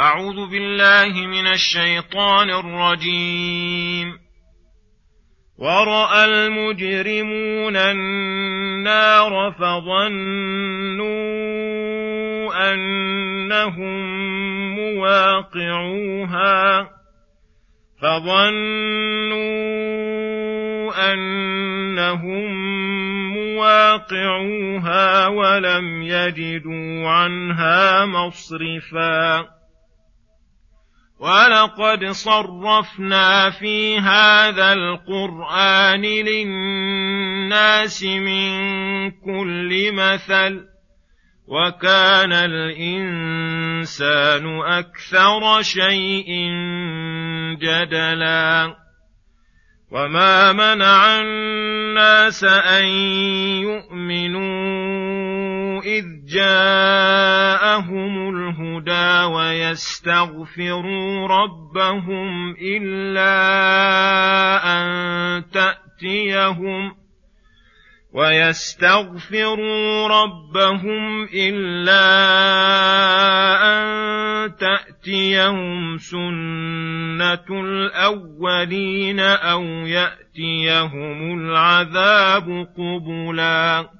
أعوذ بالله من الشيطان الرجيم. ورأى المجرمون النار فظنوا أنهم مواقعوها فظنوا أنهم مواقعوها ولم يجدوا عنها مصرفا. ولقد صرفنا في هذا القرآن للناس من كل مثل وكان الإنسان أكثر شيء جدلا وما منع الناس أن يؤمنوا إذ جاءهم الهدى ويستغفروا ربهم إلا أن تأتيهم ويستغفروا ربهم إلا أن تأتيهم سنة الأولين أو يأتيهم العذاب قبلا.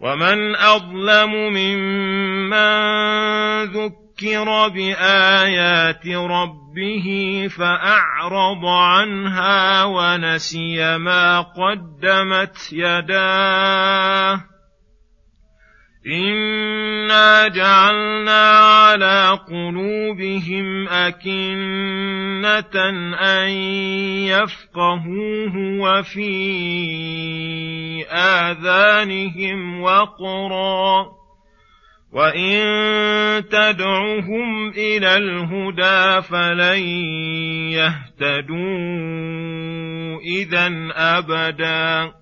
ومن اظلم ممن ذكر بايات ربه فأعرض عنها ونسي ما قدمت يداه إنا جعلنا على قلوبهم أكنة أن يفقهوه وفي آذانهم وقرا وان تدعهم إلى الهدى فلن يهتدوا اذا ابدا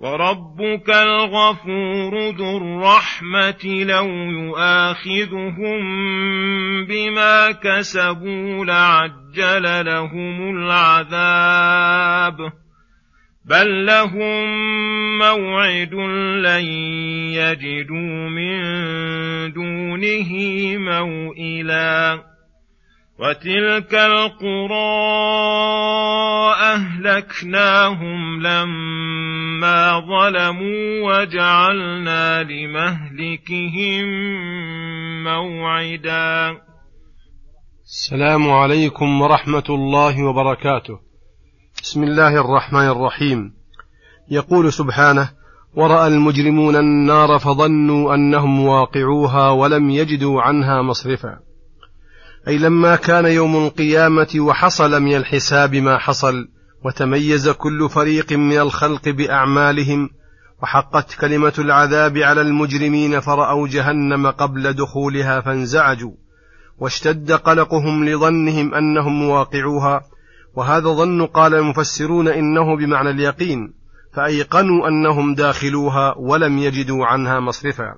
وربك الغفور ذو الرحمة لو يؤاخذهم بما كسبوا لعجل لهم العذاب بل لهم موعد لن يجدوا من دونه موئلا وتلك القرى اهلكناهم لما ظلموا وجعلنا لمهلكهم موعدا. السلام عليكم ورحمة الله وبركاته. بسم الله الرحمن الرحيم. يقول سبحانه وراى المجرمون النار فظنوا أنهم واقعوها ولم يجدوا عنها مصرفا. أي لما كان يوم القيامة وحصل من الحساب ما حصل وتميز كل فريق من الخلق بأعمالهم وحقت كلمة العذاب على المجرمين فرأوا جهنم قبل دخولها فانزعجوا واشتد قلقهم لظنهم أنهم مواقعوها وهذا ظن قال المفسرون إنه بمعنى اليقين فأيقنوا أنهم داخلوها ولم يجدوا عنها مصرفا.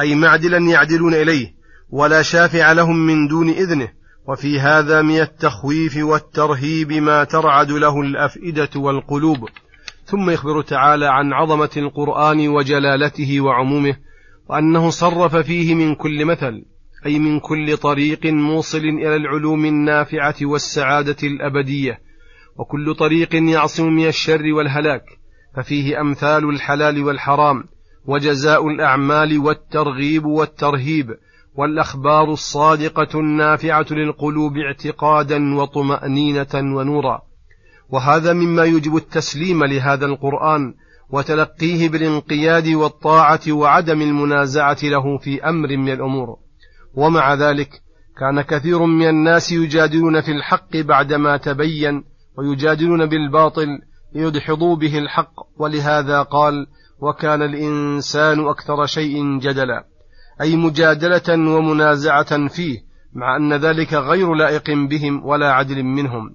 أي معدلا يعدلون إليه ولا شافع لهم من دون إذنه وفي هذا من التخويف والترهيب ما ترعد له الأفئدة والقلوب. ثم يخبر تعالى عن عظمة القرآن وجلالته وعمومه وأنه صرف فيه من كل مثل أي من كل طريق موصل إلى العلوم النافعة والسعادة الأبدية وكل طريق يعصم من الشر والهلاك ففيه أمثال الحلال والحرام وجزاء الأعمال والترغيب والترهيب والأخبار الصادقة النافعة للقلوب اعتقادا وطمأنينة ونورا. وهذا مما يوجب التسليم لهذا القرآن وتلقيه بالانقياد والطاعة وعدم المنازعة له في أمر من الأمور. ومع ذلك كان كثير من الناس يجادلون في الحق بعدما تبين ويجادلون بالباطل ليدحضوا به الحق. ولهذا قال وكان الإنسان أكثر شيء جدلا. أي مجادلة ومنازعة فيه مع أن ذلك غير لائق بهم ولا عدل منهم.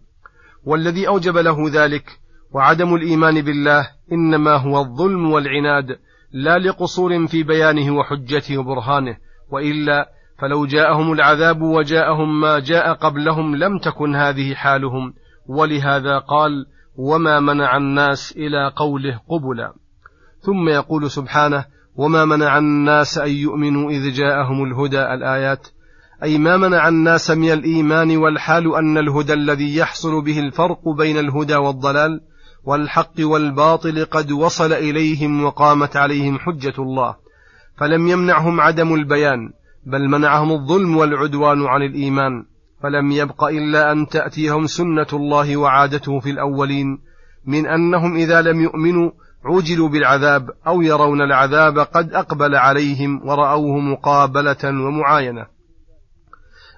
والذي أوجب له ذلك وعدم الإيمان بالله إنما هو الظلم والعناد لا لقصور في بيانه وحجته وبرهانه وإلا فلو جاءهم العذاب وجاءهم ما جاء قبلهم لم تكن هذه حالهم. ولهذا قال وما منع الناس إلى قوله قبلا ثم يقول سبحانه وما منع الناس أن يؤمنوا إذ جاءهم الهدى الآيات أي ما منع الناس من الإيمان والحال أن الهدى الذي يحصل به الفرق بين الهدى والضلال والحق والباطل قد وصل إليهم وقامت عليهم حجة الله فلم يمنعهم عدم البيان بل منعهم الظلم والعدوان عن الإيمان فلم يبق إلا أن تأتيهم سنة الله وعادته في الأولين من أنهم إذا لم يؤمنوا عجلوا بالعذاب أو يرون العذاب قد أقبل عليهم ورأوه مقابلة ومعاينة.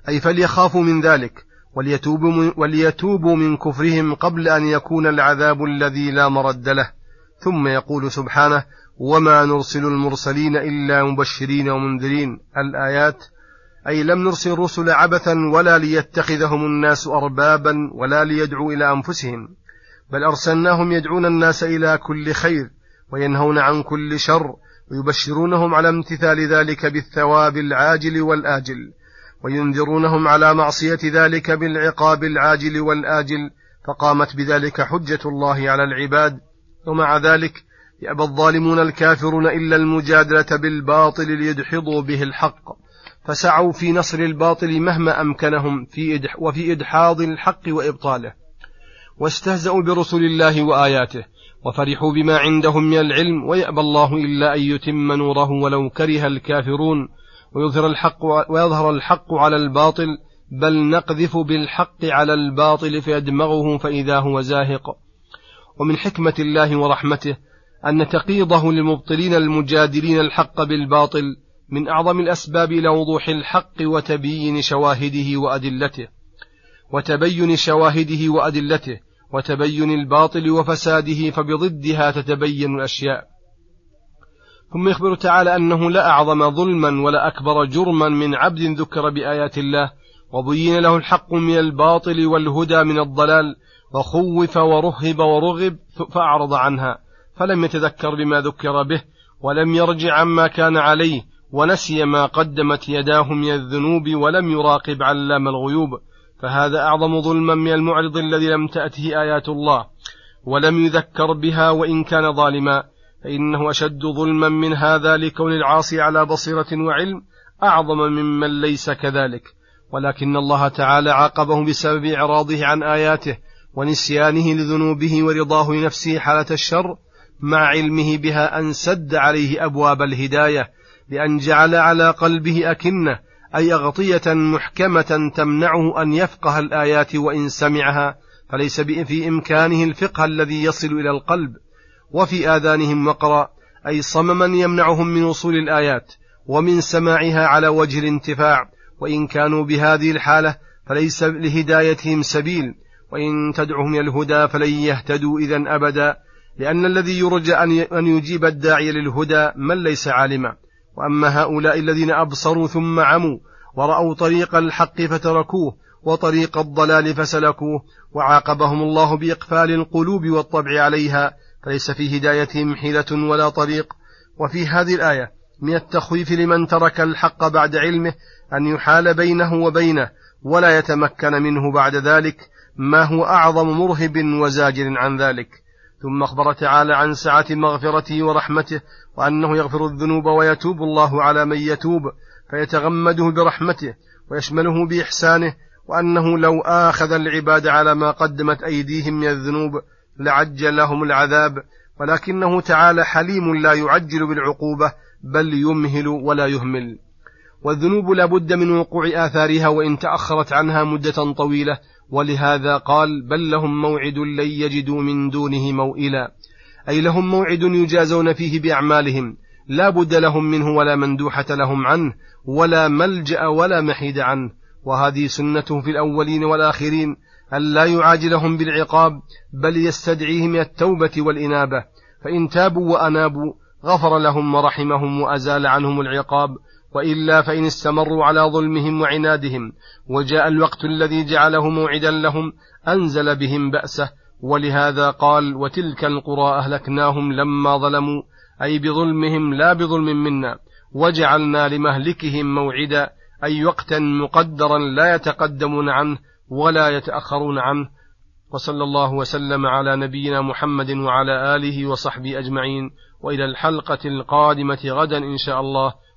أي فليخافوا من ذلك وليتوبوا من, وليتوبوا من كفرهم قبل أن يكون العذاب الذي لا مرد له. ثم يقول سبحانه وما نرسل المرسلين إلا مبشرين ومنذرين. الآيات أي لم نرسل الرسل عبثا ولا ليتخذهم الناس أربابا ولا ليدعوا إلى أنفسهم. بل أرسلناهم يدعون الناس إلى كل خير وينهون عن كل شر ويبشرونهم على امتثال ذلك بالثواب العاجل والآجل وينذرونهم على معصية ذلك بالعقاب العاجل والآجل فقامت بذلك حجة الله على العباد ومع ذلك يأبى الظالمون الكافرون إلا المجادلة بالباطل ليدحضوا به الحق فسعوا في نصر الباطل مهما أمكنهم في إدح وفي إدحاض الحق وإبطاله واستهزأوا برسل الله وآياته وفرحوا بما عندهم من العلم ويأبى الله إلا أن يتم نوره ولو كره الكافرون ويظهر الحق ويظهر الحق على الباطل بل نقذف بالحق على الباطل فيدمغه فإذا هو زاهق. ومن حكمة الله ورحمته أن تقييضه للمبطلين المجادلين الحق بالباطل من أعظم الأسباب إلى وضوح الحق وتبيين شواهده وأدلته. وتبين شواهده وأدلته وتبين الباطل وفساده فبضدها تتبين الأشياء. ثم يخبر تعالى أنه لا أعظم ظلما ولا أكبر جرما من عبد ذكر بآيات الله وبين له الحق من الباطل والهدى من الضلال وخوف ورهب ورغب فأعرض عنها فلم يتذكر بما ذكر به ولم يرجع عما كان عليه ونسي ما قدمت يداه من الذنوب ولم يراقب علام الغيوب. فهذا أعظم ظلما من المعرض الذي لم تأته آيات الله ولم يذكر بها وإن كان ظالما. فإنه أشد ظلما من هذا لكون العاصي على بصيرة وعلم أعظم ممن ليس كذلك. ولكن الله تعالى عاقبه بسبب إعراضه عن آياته ونسيانه لذنوبه ورضاه لنفسه حالة الشر مع علمه بها أن سد عليه أبواب الهداية بأن جعل على قلبه أكنة أي أغطية محكمة تمنعه أن يفقه الآيات وإن سمعها فليس في إمكانه الفقه الذي يصل إلى القلب. وفي آذانهم وقرا أي صمما يمنعهم من وصول الآيات ومن سماعها على وجه الانتفاع. وإن كانوا بهذه الحالة فليس لهدايتهم سبيل. وإن تدعهم إلى الهدى فلن يهتدوا إذا أبدا. لأن الذي يرجى أن يجيب الداعي للهدى من ليس عالما. وأما هؤلاء الذين أبصروا ثم عموا ورأوا طريق الحق فتركوه وطريق الضلال فسلكوه وعاقبهم الله بإقفال القلوب والطبع عليها فليس في هدايتهم حيلة ولا طريق. وفي هذه الآية من التخويف لمن ترك الحق بعد علمه أن يحال بينه وبينه ولا يتمكن منه بعد ذلك ما هو أعظم مرهب وزاجر عن ذلك. ثم أخبر تعالى عن سعة مغفرته ورحمته وأنه يغفر الذنوب ويتوب الله على من يتوب فيتغمده برحمته ويشمله بإحسانه وأنه لو آخذ العباد على ما قدمت أيديهم من الذنوب لعجل لهم العذاب ولكنه تعالى حليم لا يعجل بالعقوبة بل يمهل ولا يهمل. والذنوب لا بد من وقوع آثارها وإن تأخرت عنها مدة طويلة ولهذا قال بل لهم موعد لن يجدوا من دونه موئلا. أي لهم موعد يجازون فيه بأعمالهم. لا بد لهم منه ولا مندوحة لهم عنه ولا ملجأ ولا محيد عنه. وهذه سنته في الأولين والآخرين ألا يعاجلهم بالعقاب بل يستدعيهم التوبة والإنابة. فإن تابوا وأنابوا غفر لهم ورحمهم وأزال عنهم العقاب. وإلا فإن استمروا على ظلمهم وعنادهم وجاء الوقت الذي جعله موعدا لهم أنزل بهم بأسه ولهذا قال وتلك القرى أهلكناهم لما ظلموا أي بظلمهم لا بظلم منا وجعلنا لمهلكهم موعدا أي وقتا مقدرا لا يتقدمون عنه ولا يتأخرون عنه. وصلى الله وسلم على نبينا محمد وعلى آله وصحبه أجمعين وإلى الحلقة القادمة غدا إن شاء الله.